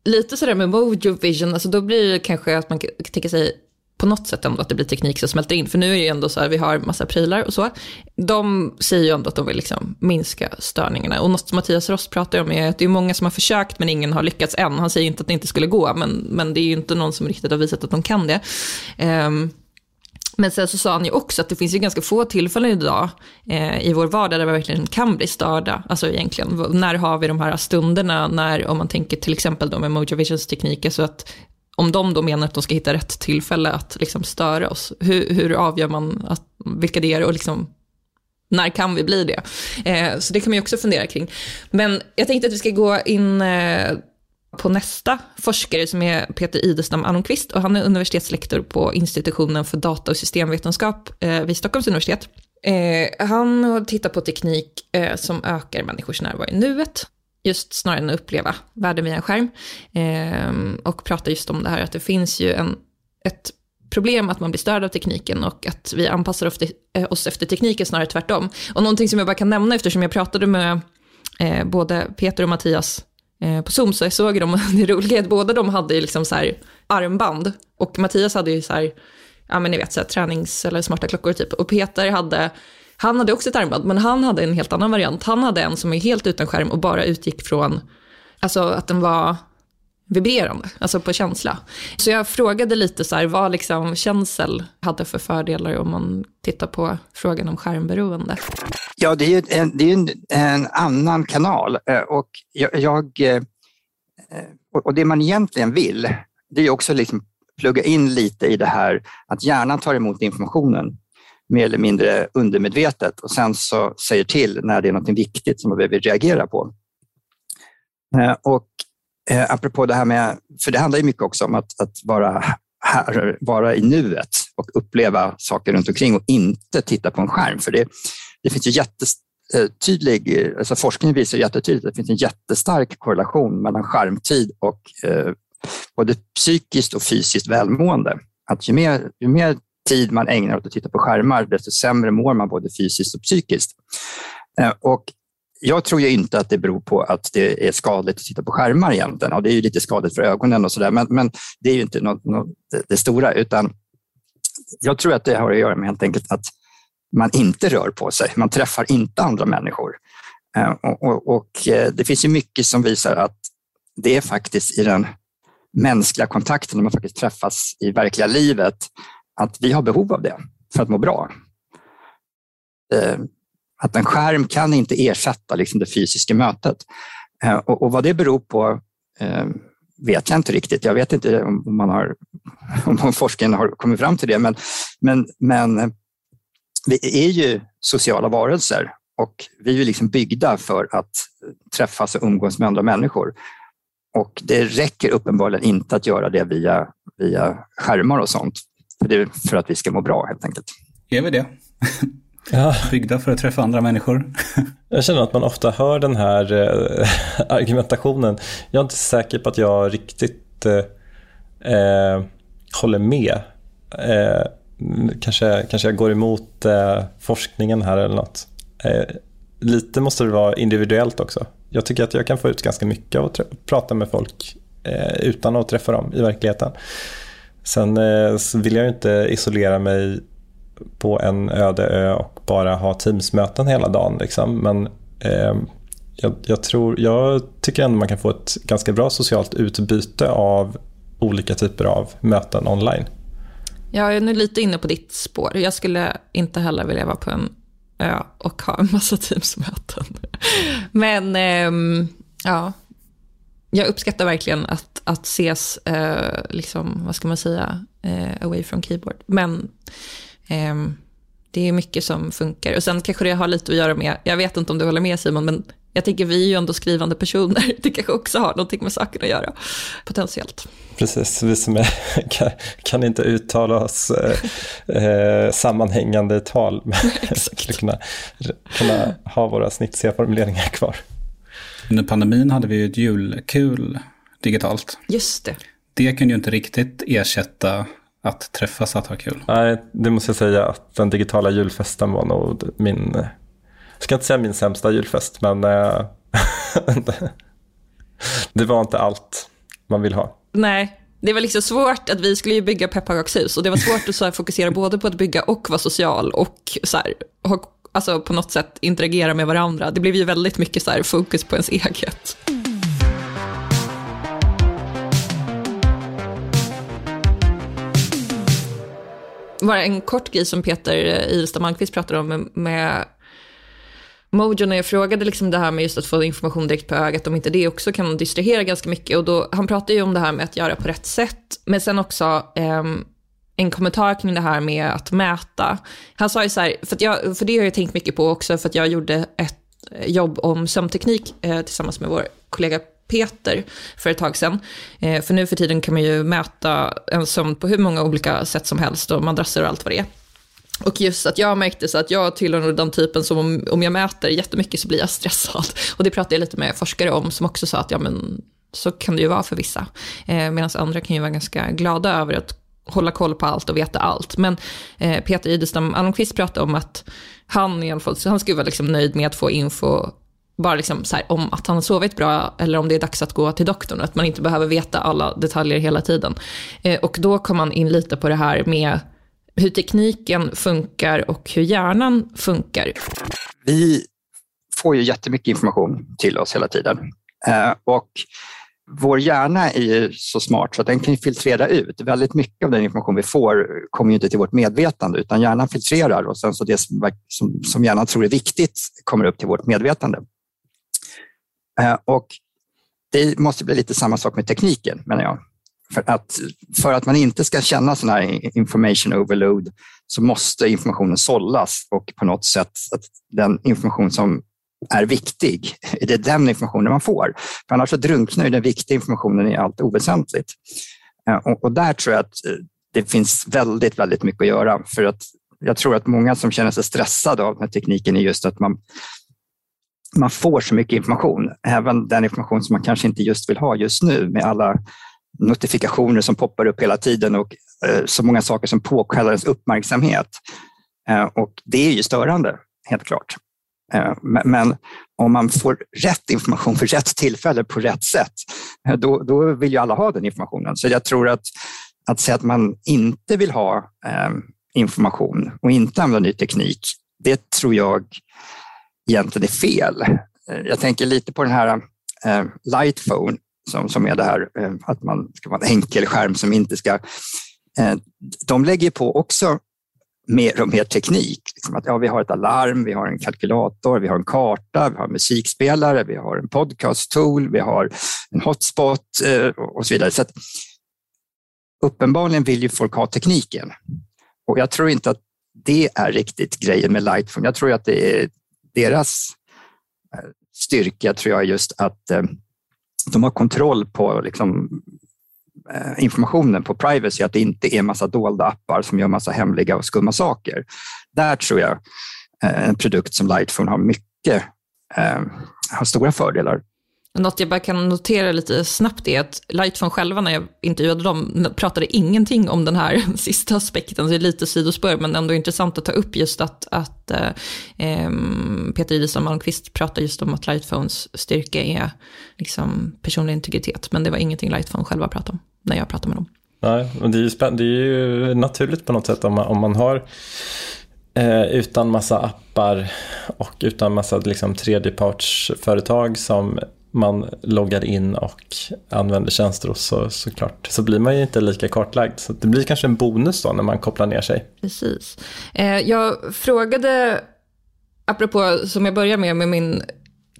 lite sådär med Mojo Vision, alltså då blir det kanske att man tänker sig på något sätt ändå att det blir teknik som smälter in. För nu är det ju ändå så här, vi har massa prylar och så. De säger ju ändå att de vill liksom minska störningarna. Och något som Mattias Ross pratar om är att det är många som har försökt men ingen har lyckats än. Han säger inte att det inte skulle gå, men, men det är ju inte någon som riktigt har visat att de kan det. Um, men sen så sa han ju också att det finns ju ganska få tillfällen idag eh, i vår vardag där vi verkligen kan bli störda. Alltså egentligen, när har vi de här stunderna när, om man tänker till exempel då med Motivations Visions teknik, alltså att om de då menar att de ska hitta rätt tillfälle att liksom störa oss, hur, hur avgör man att, vilka det är och liksom, när kan vi bli det? Eh, så det kan man ju också fundera kring. Men jag tänkte att vi ska gå in eh, på nästa forskare som är Peter Idestam Almqvist och han är universitetslektor på institutionen för data och systemvetenskap eh, vid Stockholms universitet. Eh, han har tittat på teknik eh, som ökar människors närvaro i nuet, just snarare än att uppleva världen via en skärm. Och pratar just om det här att det finns ju en, ett problem att man blir störd av tekniken och att vi anpassar oss efter tekniken snarare tvärtom. Och någonting som jag bara kan nämna eftersom jag pratade med både Peter och Mattias Eh, på Zoom så jag såg de, det roliga är att båda de hade liksom så här armband och Mattias hade ju så här, ja men ni vet så här, tränings eller smarta klockor typ och Peter hade, han hade också ett armband men han hade en helt annan variant. Han hade en som är helt utan skärm och bara utgick från, alltså att den var vibrerande, alltså på känsla. Så jag frågade lite så här, vad liksom känsel hade för fördelar om man tittar på frågan om skärmberoende. Ja, det är ju en, det är en, en annan kanal eh, och jag, jag, eh, och det man egentligen vill, det är också liksom plugga in lite i det här att hjärnan tar emot informationen mer eller mindre undermedvetet och sen så säger till när det är något viktigt som man behöver reagera på. Eh, och eh, apropå det här med, för det handlar ju mycket också om att, att vara här, vara i nuet och uppleva saker runt omkring och inte titta på en skärm. För det, det finns ju jättetydlig, alltså forskningen visar jättetydligt att det finns en jättestark korrelation mellan skärmtid och eh, både psykiskt och fysiskt välmående. Att ju mer, ju mer tid man ägnar åt att titta på skärmar, desto sämre mår man både fysiskt och psykiskt. Eh, och jag tror ju inte att det beror på att det är skadligt att titta på skärmar egentligen. Och det är ju lite skadligt för ögonen och sådär, men, men det är ju inte något, något, det, det stora, utan jag tror att det har att göra med helt enkelt att man inte rör på sig. Man träffar inte andra människor. Eh, och, och, och eh, det finns ju mycket som visar att det är faktiskt i den mänskliga kontakten, när man faktiskt träffas i verkliga livet, att vi har behov av det för att må bra. Eh, att en skärm kan inte ersätta liksom det fysiska mötet. Eh, och, och vad det beror på eh, vet jag inte riktigt. Jag vet inte om, man har, om forskningen har kommit fram till det, men, men, men eh, vi är ju sociala varelser och vi är ju liksom byggda för att träffas och umgås med andra människor. Och det räcker uppenbarligen inte att göra det via, via skärmar och sånt. För, det, för att vi ska må bra helt enkelt. Är vi det? Ja. Byggda för att träffa andra människor. Jag känner att man ofta hör den här eh, argumentationen. Jag är inte säker på att jag riktigt eh, eh håller med. Eh, kanske, kanske jag går emot eh, forskningen här eller något. Eh, lite måste det vara individuellt också. Jag tycker att jag kan få ut ganska mycket av att prata med folk utan att träffa dem i verkligheten. Sen vill jag inte isolera mig på en öde ö och bara ha Teams-möten hela dagen. Liksom. Men eh, jag, jag, tror, jag tycker ändå man kan få ett ganska bra socialt utbyte av olika typer av möten online. Jag är nu lite inne på ditt spår. Jag skulle inte heller vilja vara på en ö och ha en massa Teams-möten. Men eh, ja, jag uppskattar verkligen att, att ses, eh, liksom, vad ska man säga, eh, away from keyboard. Men det är mycket som funkar. Och sen kanske det har lite att göra med, jag vet inte om du håller med Simon, men jag tänker vi är ju ändå skrivande personer. Det kanske också har någonting med saken att göra, potentiellt. Precis, vi som är, kan, kan inte uttala oss eh, eh sammanhängande i tal. Men skulle kunna, kunna ha våra snitsiga formuleringar kvar. Under pandemin hade vi ju ett julkul digitalt. Just det. Det kunde ju inte riktigt ersätta att träffas, att ha kul. Nej, det måste jag säga att den digitala julfesten var nog min, jag ska inte säga min sämsta julfest, men äh, det var inte allt man vill ha. Nej, det var liksom svårt att vi skulle ju bygga pepparkakshus och det var svårt att så här, fokusera både på att bygga och vara social och så här, ha, alltså på något sätt interagera med varandra. Det blev ju väldigt mycket så här, fokus på ens eget. Bara en kort grej som Peter eh, Ilstam Malmqvist pratade om med, med Mojo när jag frågade liksom det här med just att få information direkt på ögat, om inte det också kan distrahera ganska mycket. Och då, han pratade ju om det här med att göra på rätt sätt, men sen också eh, en kommentar kring det här med att mäta. Han sa ju så här, för, jag, för det har jag tänkt mycket på också, för att jag gjorde ett jobb om sömnteknik eh, tillsammans med vår kollega Peter för ett tag sedan. Eh, för nu för tiden kan man ju mäta en sömn på hur många olika sätt som helst och madrasser och allt vad det är. Och just att jag märkte så att jag tillhör den typen som om, om jag mäter jättemycket så blir jag stressad. Och det pratade jag lite med forskare om som också sa att ja men så kan det ju vara för vissa. Eh, Medan andra kan ju vara ganska glada över att hålla koll på allt och veta allt. Men eh, Peter Idestam Almqvist pratade om att han i alla fall, han skulle vara liksom nöjd med att få info bara liksom så här, om att han har sovit bra eller om det är dags att gå till doktorn. Att man inte behöver veta alla detaljer hela tiden. Eh, och då kom man in lite på det här med hur tekniken funkar och hur hjärnan funkar. Vi får ju jättemycket information till oss hela tiden. Eh, och vår hjärna är ju så smart så att den kan filtrera ut. Väldigt mycket av den information vi får kommer ju inte till vårt medvetande utan hjärnan filtrerar och sen så det som, som hjärnan tror är viktigt kommer upp till vårt medvetande. Eh, och det måste bli lite samma sak med tekniken, menar jag. För att, för att man inte ska känna sån här information overload så måste informationen sållas och på något sätt att den information som är viktig, det är den informationen man får. För annars så drunknar den viktiga informationen i allt oväsentligt. Eh, och, och där tror jag att eh, det finns väldigt, väldigt mycket att göra. För att jag tror att många som känner sig stressade av den här tekniken är just att man, man får så mycket information, även den information som man kanske inte just vill ha just nu med alla notifikationer som poppar upp hela tiden och eh, så många saker som påkallar ens uppmärksamhet. Eh, och det är ju störande, helt klart. Eh, men om man får rätt information för rätt tillfälle på rätt sätt, då, då vill ju alla ha den informationen. Så jag tror att, att säga att man inte vill ha information och inte använda ny teknik, det tror jag egentligen är fel. Eh, jag tänker lite på den här eh, Lightphone som, som är det här eh, att man ska vara en enkel skärm som inte ska... Eh, de lägger på också mer och mer teknik. Liksom att, ja, vi har ett alarm, vi har en kalkylator, vi har en karta, vi har en musikspelare, vi har en podcast-tool, vi har en hotspot eh, och så vidare. Så att, uppenbarligen vill ju folk ha tekniken. Och jag tror inte att det är riktigt grejen med Lightphone. Jag tror att det är deras eh, styrka tror jag just att eh, de har kontroll på liksom, eh, informationen på privacy, att det inte är massa dolda appar som gör massa hemliga och skumma saker. Där tror jag en produkt som Lightphone har mycket, har stora fördelar. Något jag bara kan notera lite snabbt är att Lightphone själva när jag intervjuade dem pratade ingenting om den här sista aspekten. Det är lite sidospår men ändå intressant att ta upp just att, att eh, Peter Idisson Malmqvist pratar just om att Lightphones styrka är liksom personlig integritet. Men det var ingenting Lightphone själva pratade om när jag pratade med dem. Nej, men det är ju, det är ju naturligt på något sätt om man, om man har eh, utan massa appar och utan massa liksom, tredjepartsföretag som man loggar in och använder tjänster hos så, såklart så blir man ju inte lika kartlagd. Så det blir kanske en bonus då när man kopplar ner sig. Precis. Eh, jag frågade, apropå som jag börjar med, med min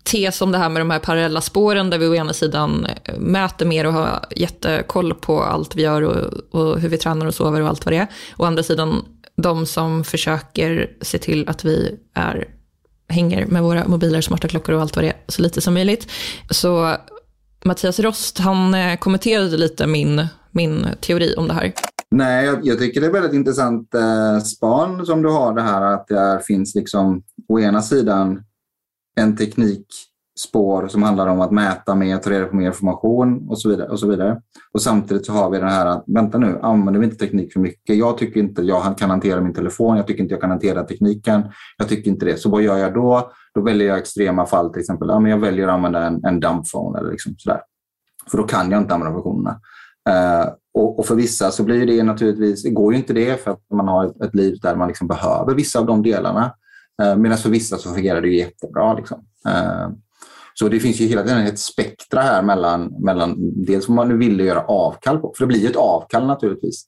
tes om det här med de här parallella spåren där vi å ena sidan mäter mer och har jättekoll på allt vi gör och, och hur vi tränar och sover och allt vad det är. Å andra sidan de som försöker se till att vi är, hänger med våra mobiler, smarta klockor och allt vad det är så lite som möjligt. Så Mattias Rost, han eh, kommenterade lite min, min teori om det här. Nej, jag, jag tycker det är väldigt intressant eh, span som du har det här att det finns liksom å ena sidan en teknik spår som handlar om att mäta mer, ta reda på mer information och så vidare. Och så vidare. Och samtidigt så har vi den här att vänta nu, använder vi inte teknik för mycket? Jag tycker inte jag kan hantera min telefon, jag tycker inte jag kan hantera tekniken. Jag tycker inte det. Så vad gör jag då? Då väljer jag extrema fall, till exempel. Ja, men jag väljer att använda en, en dumbphone eller liksom sådär. För då kan jag inte använda funktionerna. Uh, eh, och, och, för vissa så blir det naturligtvis, det går ju inte det för att man har ett, ett liv där man liksom behöver vissa av de delarna. Uh, Medan för vissa så fungerar det jättebra. Liksom. Uh, så det finns ju hela tiden ett spektra här mellan, mellan dels vad man nu ville göra avkall på, för det blir ett avkall naturligtvis.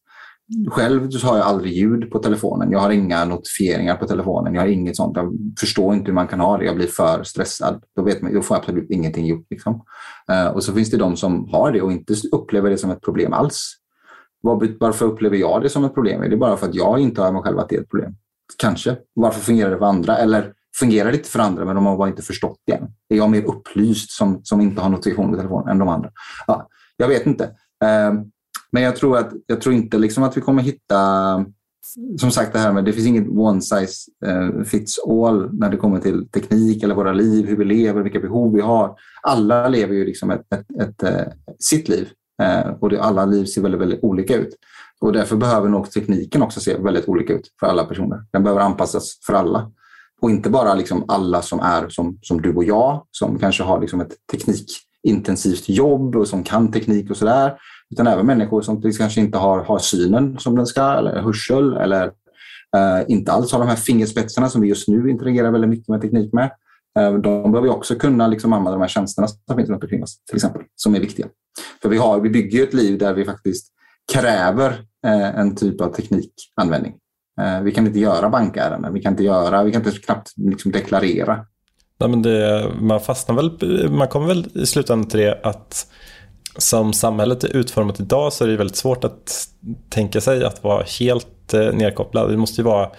Själv så har jag aldrig ljud på telefonen. Jag har inga notifieringar på telefonen. Jag har inget sånt. Jag förstår inte hur man kan ha det. Jag blir för stressad. Då, vet man, då får jag absolut ingenting gjort. Liksom. Eh, och så finns det de som har det och inte upplever det som ett problem alls. Varför upplever jag det som ett problem? Är det bara för att jag inte har mig själv att det är ett problem? Kanske. Varför fungerar det för andra? Eller fungerar lite för andra men de har bara inte förstått det än? Är jag mer upplyst som, som inte har notifikation på telefonen än de andra? Ja, jag vet inte. Ehm, men jag tror, att, jag tror inte liksom att vi kommer hitta, som sagt det här med det finns inget one size eh, fits all när det kommer till teknik eller våra liv, hur vi lever, vilka behov vi har. Alla lever ju liksom ett, ett, ett, eh, sitt liv eh, och det, alla liv ser väldigt, väldigt olika ut. Och därför behöver nog tekniken också se väldigt olika ut för alla personer. Den behöver anpassas för alla. Och inte bara liksom alla som är som, som du och jag, som kanske har liksom ett teknikintensivt jobb och som kan teknik och sådär. Utan även människor som liksom kanske inte har, har synen som den ska, eller hörsel, eller eh, inte alls har de här fingerspetsarna som vi just nu interagerar väldigt mycket med teknik med. Eh, de behöver också kunna liksom använda de här tjänsterna som finns runt omkring oss, till exempel, som är viktiga. För vi, har, vi bygger ett liv där vi faktiskt kräver eh, en typ av teknikanvändning. Eh, vi kan inte göra bankärenden, vi kan inte, göra, vi kan inte knappt liksom deklarera. Nej, men det, man fastnar väl, man kommer väl i slutändan till det att som samhället är utformat idag så är det väldigt svårt att tänka sig att vara helt eh, nedkopplad. Det måste ju vara...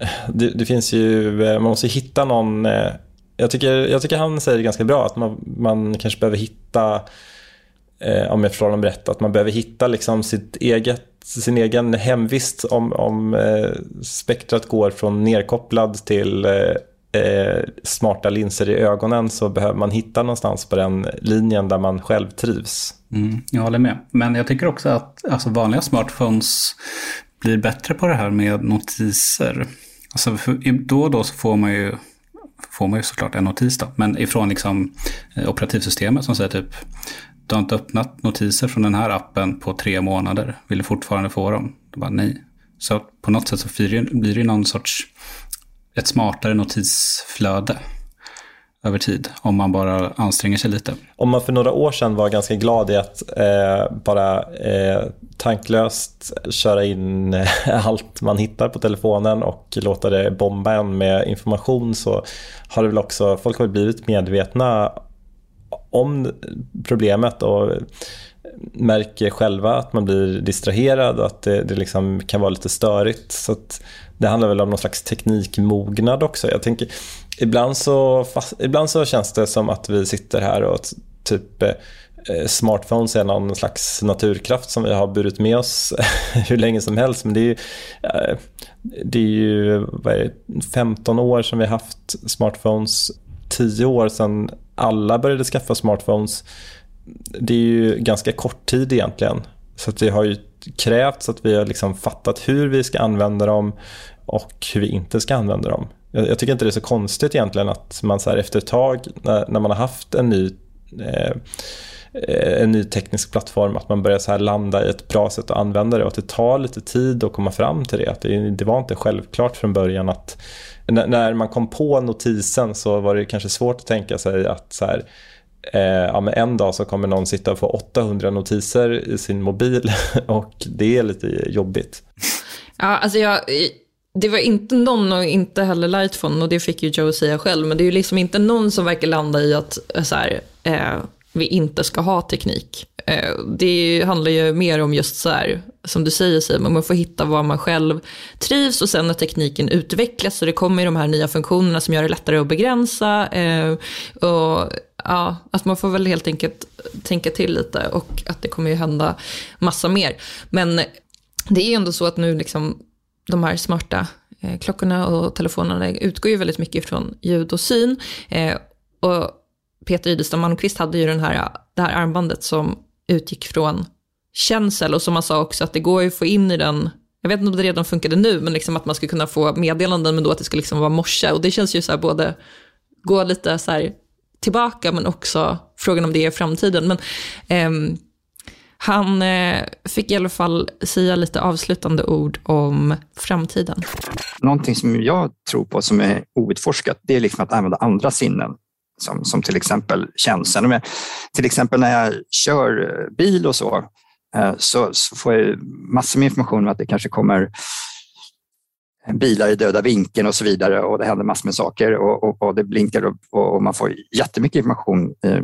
Eh, det, det finns ju... Man måste hitta någon... Jag tycker, jag tycker han säger det ganska bra att man, man kanske behöver hitta, om jag förstår honom rätt, att man behöver hitta liksom sitt eget, sin egen hemvist om, om eh, spektrat går från nedkopplad till eh, eh, smarta linser i ögonen så behöver man hitta någonstans på den linjen där man själv trivs. Mm, jag håller med. Men jag tycker också att alltså, vanliga smartphones blir bättre på det här med notiser. Alltså, då och då så får man ju får man ju såklart en notis då, men ifrån liksom, eh, operativsystemet som säger typ du har inte öppnat notiser från den här appen på tre månader, vill du fortfarande få dem? Då bara nej. Så på något sätt så blir det ju någon sorts ett smartare notisflöde över tid om man bara anstränger sig lite. Om man för några år sedan var ganska glad i att eh, bara eh, tanklöst köra in eh, allt man hittar på telefonen och låta det bomba en med information så har det väl också, folk har blivit medvetna om problemet och märker själva att man blir distraherad och att det, det liksom kan vara lite störigt. Så det handlar väl om någon slags teknikmognad också. Jag tänker, ibland så, fast, ibland så känns det som att vi sitter här och typ eh, eh, smartphones är någon slags naturkraft som vi har burit med oss hur länge som helst. Men det är ju, eh, det är ju vad är det, 15 år som vi har haft smartphones, 10 år sedan alla började skaffa smartphones. Det är ju ganska kort tid egentligen. Så det har ju krävts att vi har liksom fattat hur vi ska använda dem och hur vi inte ska använda dem. Jag, jag tycker inte det är så konstigt egentligen att man så efter ett tag när, när man har haft en ny eh, eh, en ny teknisk plattform, att man börjar så här landa i ett bra sätt att använda det och att det tar lite tid att komma fram till det. Att det, det var inte självklart från början att när man kom på notisen så var det kanske svårt att tänka sig att så här, eh, ja, men en dag så kommer någon sitta och få 800 notiser i sin mobil och det är lite jobbigt. Ja, alltså jag, det var inte någon, och inte heller Lightphone, och det fick ju Joe säga själv, men det är ju liksom inte någon som verkar landa i att så här, eh, vi inte ska ha teknik. Eh, det handlar ju mer om just så här, som du säger Simon, man får hitta var man själv trivs och sen när tekniken utvecklas så det kommer de här nya funktionerna som gör det lättare att begränsa. Eh, och ja, att man får väl helt enkelt tänka till lite och att det kommer ju hända massa mer. Men det är ju ändå så att nu liksom de här smarta eh, klockorna och telefonerna utgår ju väldigt mycket från ljud och syn. Och Peter Idestam Malmqvist hade ju den här, det här armbandet som utgick från känsel och som man sa också att det går ju att få in i den jag vet inte om det redan funkade nu, men liksom att man skulle kunna få meddelanden, men då att det skulle liksom vara morse. Och det känns ju så här både, gå lite så här tillbaka, men också frågan om det är framtiden. Men eh, han eh, fick i alla fall säga lite avslutande ord om framtiden. Någonting som jag tror på som är outforskat, det är liksom att använda andra sinnen. Som, som till exempel känseln. Till exempel när jag kör eh, bil och så, eh, så, så får jag massor med information om att det kanske kommer bilar i döda vinkeln och så vidare och det händer massor med saker och, och, och det blinkar och, och, man får jättemycket information eh,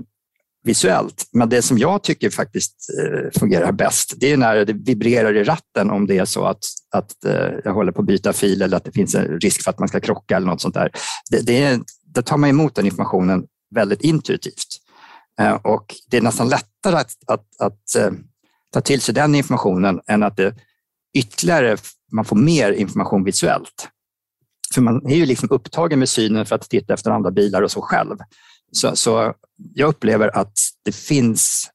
visuellt. Men det som jag tycker faktiskt eh, fungerar bäst, det är när det vibrerar i ratten om det är så att, att eh, jag håller på att byta fil eller att det finns en risk för att man ska krocka eller något sånt där. Det, det, är, tar man emot den informationen väldigt intuitivt. Eh, och det är nästan lättare att, att, att ta till sig den informationen än att det ytterligare, man får mer information visuellt. För man är ju liksom upptagen med synen för att titta efter andra bilar och så själv. Så, så jag upplever att det finns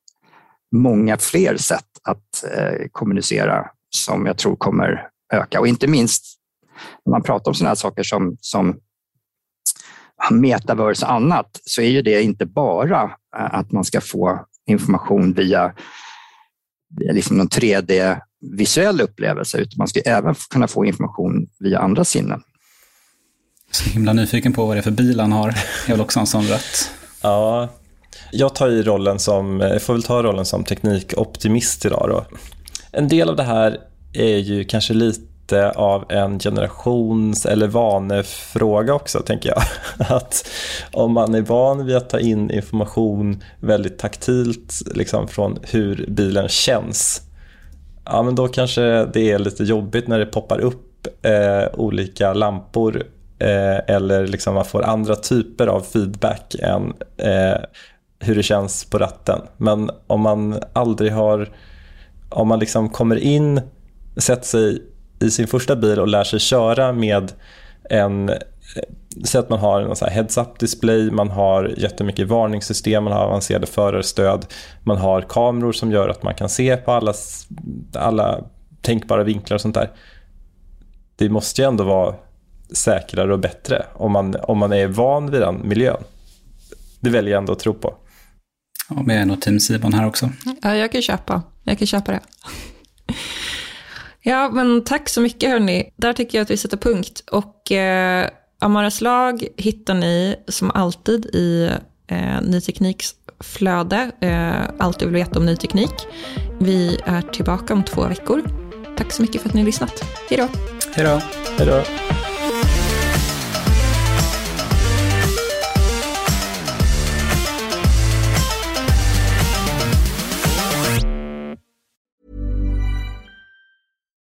många fler sätt att eh, kommunicera som jag tror kommer öka. Och inte minst när man pratar om sådana här saker som, som metaverse och annat, så är ju det inte bara eh, att man ska få information via, via liksom någon 3D-visuell upplevelse, utan man ska även kunna få information via andra sinnen. Så himla nyfiken på vad det är för bil han har. Jag vill också ha en sån rött. Ja, jag tar i rollen som, jag får väl ta rollen som teknikoptimist idag då. En del av det här är ju kanske lite av en generations eller vanefråga också, tänker jag. Att om man är van vid att ta in information väldigt taktilt liksom från hur bilen känns, ja men då kanske det är lite jobbigt när det poppar upp eh, olika lampor eh, eller liksom man får andra typer av feedback än eh, hur det känns på ratten. Men om man aldrig har, om man liksom kommer in, sätter sig i sin första bil och lär sig köra med en eh, Säg att man har en heads-up display, man har jättemycket varningssystem, man har avancerade förarstöd, man har kameror som gör att man kan se på alla, alla tänkbara vinklar och sånt där. Det måste ju ändå vara säkrare och bättre om man, om man är van vid den miljön. Det väljer jag ändå att tro på. Ja, men jag är nog team Simon här också. Ja, jag kan köpa. Jag kan köpa det. Ja, men tack så mycket hörni. Där tycker jag att vi sätter punkt. Och eh, Amaras lag hittar ni som alltid i eh, Ny Tekniks flöde. Eh, allt du vill veta om ny teknik. Vi är tillbaka om två veckor. Tack så mycket för att ni har lyssnat. Hej då. Hej då. Hej då.